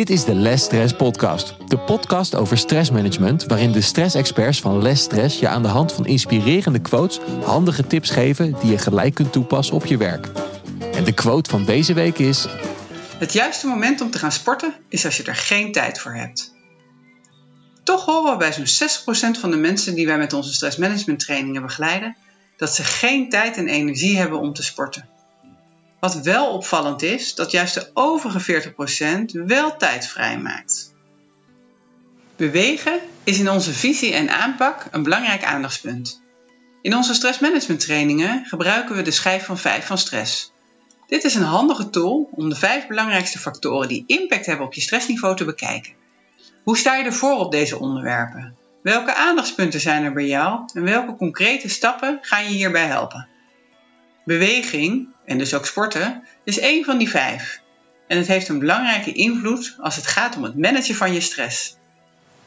Dit is de Less Stress Podcast. De podcast over stressmanagement, waarin de stressexperts van Less Stress je aan de hand van inspirerende quotes handige tips geven die je gelijk kunt toepassen op je werk. En de quote van deze week is: Het juiste moment om te gaan sporten is als je er geen tijd voor hebt. Toch horen we bij zo'n 60% van de mensen die wij met onze stressmanagement trainingen begeleiden dat ze geen tijd en energie hebben om te sporten. Wat wel opvallend is, dat juist de overige 40% wel tijd vrijmaakt. Bewegen is in onze visie en aanpak een belangrijk aandachtspunt. In onze stressmanagement trainingen gebruiken we de schijf van 5 van stress. Dit is een handige tool om de vijf belangrijkste factoren die impact hebben op je stressniveau te bekijken. Hoe sta je ervoor op deze onderwerpen? Welke aandachtspunten zijn er bij jou en welke concrete stappen gaan je hierbij helpen? Beweging, en dus ook sporten, is één van die vijf. En het heeft een belangrijke invloed als het gaat om het managen van je stress.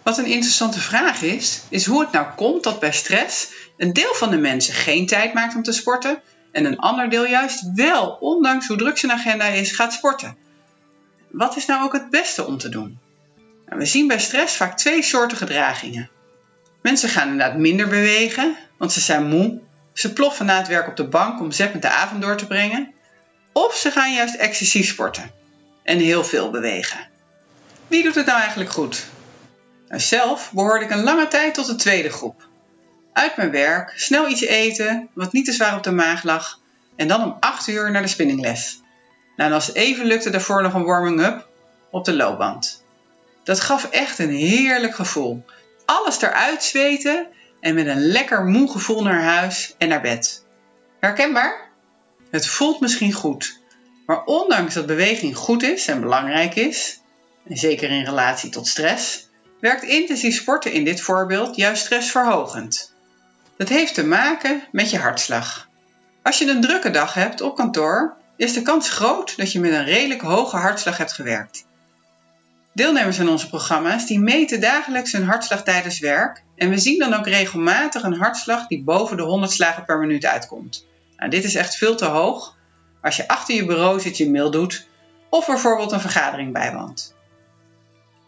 Wat een interessante vraag is, is hoe het nou komt dat bij stress een deel van de mensen geen tijd maakt om te sporten en een ander deel juist wel, ondanks hoe druk zijn agenda is, gaat sporten. Wat is nou ook het beste om te doen? Nou, we zien bij stress vaak twee soorten gedragingen. Mensen gaan inderdaad minder bewegen, want ze zijn moe. Ze ploffen na het werk op de bank om zeppend de avond door te brengen. Of ze gaan juist excessief sporten en heel veel bewegen. Wie doet het nou eigenlijk goed? Nou, zelf behoorde ik een lange tijd tot de tweede groep. Uit mijn werk, snel iets eten, wat niet te zwaar op de maag lag, en dan om 8 uur naar de spinningles. Nou, en als het even lukte daarvoor nog een warming-up op de loopband. Dat gaf echt een heerlijk gevoel alles eruit zweten en met een lekker moe gevoel naar huis en naar bed. Herkenbaar? Het voelt misschien goed, maar ondanks dat beweging goed is en belangrijk is, en zeker in relatie tot stress, werkt intensief sporten in dit voorbeeld juist stressverhogend. Dat heeft te maken met je hartslag. Als je een drukke dag hebt op kantoor, is de kans groot dat je met een redelijk hoge hartslag hebt gewerkt. Deelnemers aan onze programma's die meten dagelijks hun hartslag tijdens werk en we zien dan ook regelmatig een hartslag die boven de 100 slagen per minuut uitkomt. Nou, dit is echt veel te hoog als je achter je bureau zit je mail doet of bijvoorbeeld een vergadering bijwoont.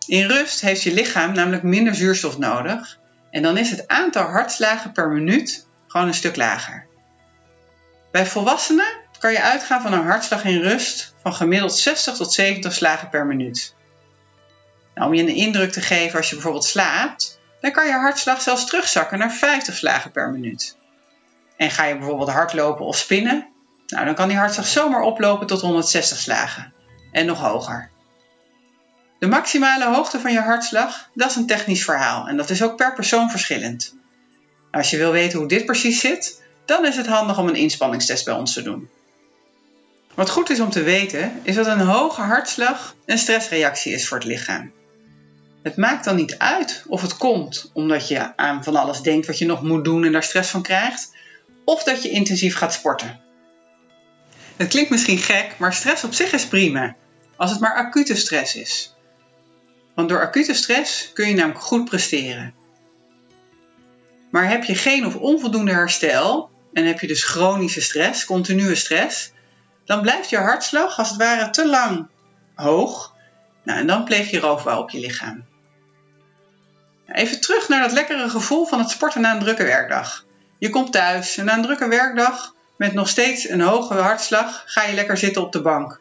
In rust heeft je lichaam namelijk minder zuurstof nodig en dan is het aantal hartslagen per minuut gewoon een stuk lager. Bij volwassenen kan je uitgaan van een hartslag in rust van gemiddeld 60 tot 70 slagen per minuut. Nou, om je een indruk te geven als je bijvoorbeeld slaapt, dan kan je hartslag zelfs terugzakken naar 50 slagen per minuut. En ga je bijvoorbeeld hardlopen of spinnen, nou, dan kan die hartslag zomaar oplopen tot 160 slagen en nog hoger. De maximale hoogte van je hartslag, dat is een technisch verhaal en dat is ook per persoon verschillend. Als je wil weten hoe dit precies zit, dan is het handig om een inspanningstest bij ons te doen. Wat goed is om te weten, is dat een hoge hartslag een stressreactie is voor het lichaam. Het maakt dan niet uit of het komt omdat je aan van alles denkt wat je nog moet doen en daar stress van krijgt, of dat je intensief gaat sporten. Het klinkt misschien gek, maar stress op zich is prima, als het maar acute stress is. Want door acute stress kun je namelijk goed presteren. Maar heb je geen of onvoldoende herstel en heb je dus chronische stress, continue stress, dan blijft je hartslag als het ware te lang hoog. Nou, en dan pleeg je roofbouw op je lichaam. Even terug naar dat lekkere gevoel van het sporten na een drukke werkdag. Je komt thuis en na een drukke werkdag met nog steeds een hoge hartslag ga je lekker zitten op de bank.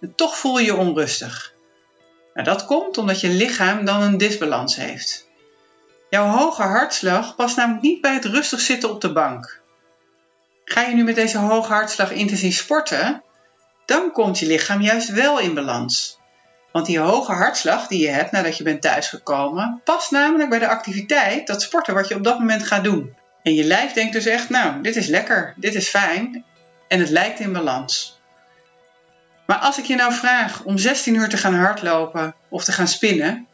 En toch voel je je onrustig. Nou, dat komt omdat je lichaam dan een disbalans heeft. Jouw hoge hartslag past namelijk niet bij het rustig zitten op de bank. Ga je nu met deze hoge hartslag intensief sporten, dan komt je lichaam juist wel in balans. Want die hoge hartslag die je hebt nadat je bent thuisgekomen, past namelijk bij de activiteit, dat sporten wat je op dat moment gaat doen. En je lijf denkt dus echt, nou, dit is lekker, dit is fijn en het lijkt in balans. Maar als ik je nou vraag om 16 uur te gaan hardlopen of te gaan spinnen,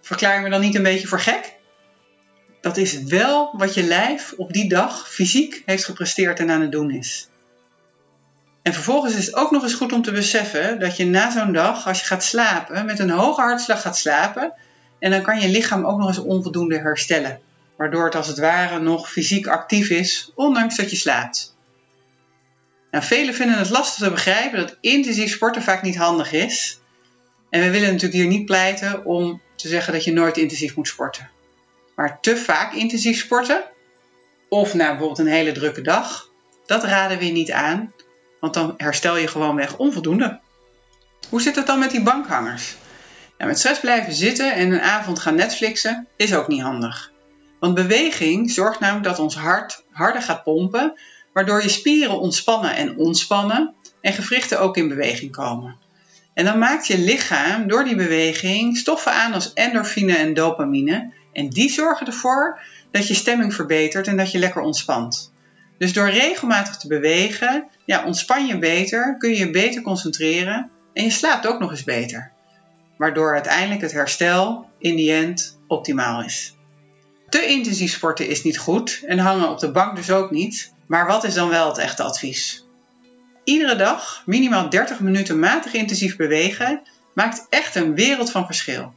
verklaar je me dan niet een beetje voor gek? Dat is wel wat je lijf op die dag fysiek heeft gepresteerd en aan het doen is. En vervolgens is het ook nog eens goed om te beseffen dat je na zo'n dag, als je gaat slapen, met een hoge hartslag gaat slapen. En dan kan je lichaam ook nog eens onvoldoende herstellen. Waardoor het als het ware nog fysiek actief is, ondanks dat je slaapt. Nou, velen vinden het lastig te begrijpen dat intensief sporten vaak niet handig is. En we willen natuurlijk hier niet pleiten om te zeggen dat je nooit intensief moet sporten. Maar te vaak intensief sporten, of na bijvoorbeeld een hele drukke dag, dat raden we niet aan, want dan herstel je gewoonweg onvoldoende. Hoe zit het dan met die bankhangers? Met stress blijven zitten en een avond gaan Netflixen is ook niet handig. Want beweging zorgt namelijk dat ons hart harder gaat pompen, waardoor je spieren ontspannen en ontspannen en gewrichten ook in beweging komen. En dan maakt je lichaam door die beweging stoffen aan als endorfine en dopamine. En die zorgen ervoor dat je stemming verbetert en dat je lekker ontspant. Dus door regelmatig te bewegen, ja, ontspan je beter, kun je je beter concentreren en je slaapt ook nog eens beter. Waardoor uiteindelijk het herstel in die end optimaal is. Te intensief sporten is niet goed en hangen op de bank dus ook niet. Maar wat is dan wel het echte advies? Iedere dag minimaal 30 minuten matig intensief bewegen maakt echt een wereld van verschil.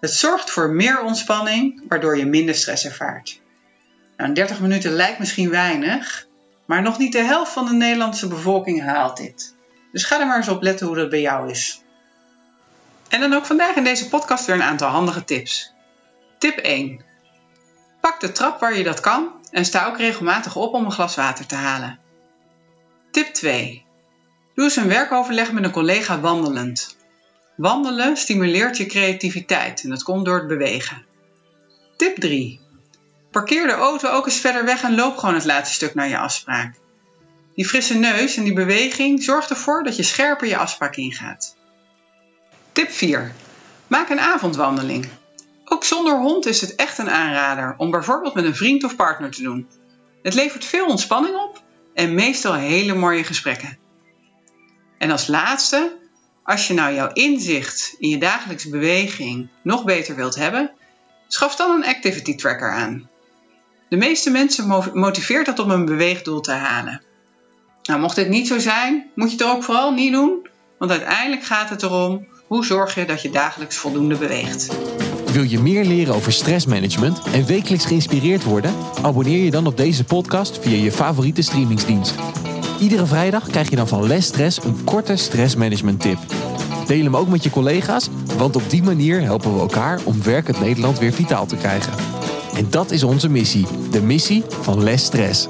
Het zorgt voor meer ontspanning, waardoor je minder stress ervaart. Nou, 30 minuten lijkt misschien weinig, maar nog niet de helft van de Nederlandse bevolking haalt dit. Dus ga er maar eens op letten hoe dat bij jou is. En dan ook vandaag in deze podcast weer een aantal handige tips. Tip 1. Pak de trap waar je dat kan en sta ook regelmatig op om een glas water te halen. Tip 2. Doe eens een werkoverleg met een collega wandelend. Wandelen stimuleert je creativiteit en dat komt door het bewegen. Tip 3. Parkeer de auto ook eens verder weg en loop gewoon het laatste stuk naar je afspraak. Die frisse neus en die beweging zorgt ervoor dat je scherper je afspraak ingaat. Tip 4. Maak een avondwandeling. Ook zonder hond is het echt een aanrader om bijvoorbeeld met een vriend of partner te doen. Het levert veel ontspanning op en meestal hele mooie gesprekken. En als laatste, als je nou jouw inzicht in je dagelijkse beweging nog beter wilt hebben, schaf dan een activity tracker aan. De meeste mensen motiveert dat om een beweegdoel te halen. Nou, mocht dit niet zo zijn, moet je het ook vooral niet doen, want uiteindelijk gaat het erom hoe zorg je dat je dagelijks voldoende beweegt. Wil je meer leren over stressmanagement en wekelijks geïnspireerd worden? Abonneer je dan op deze podcast via je favoriete streamingsdienst. Iedere vrijdag krijg je dan van Les Stress een korte stressmanagement tip. Deel hem ook met je collega's, want op die manier helpen we elkaar om werkend Nederland weer vitaal te krijgen. En dat is onze missie, de missie van Les Stress.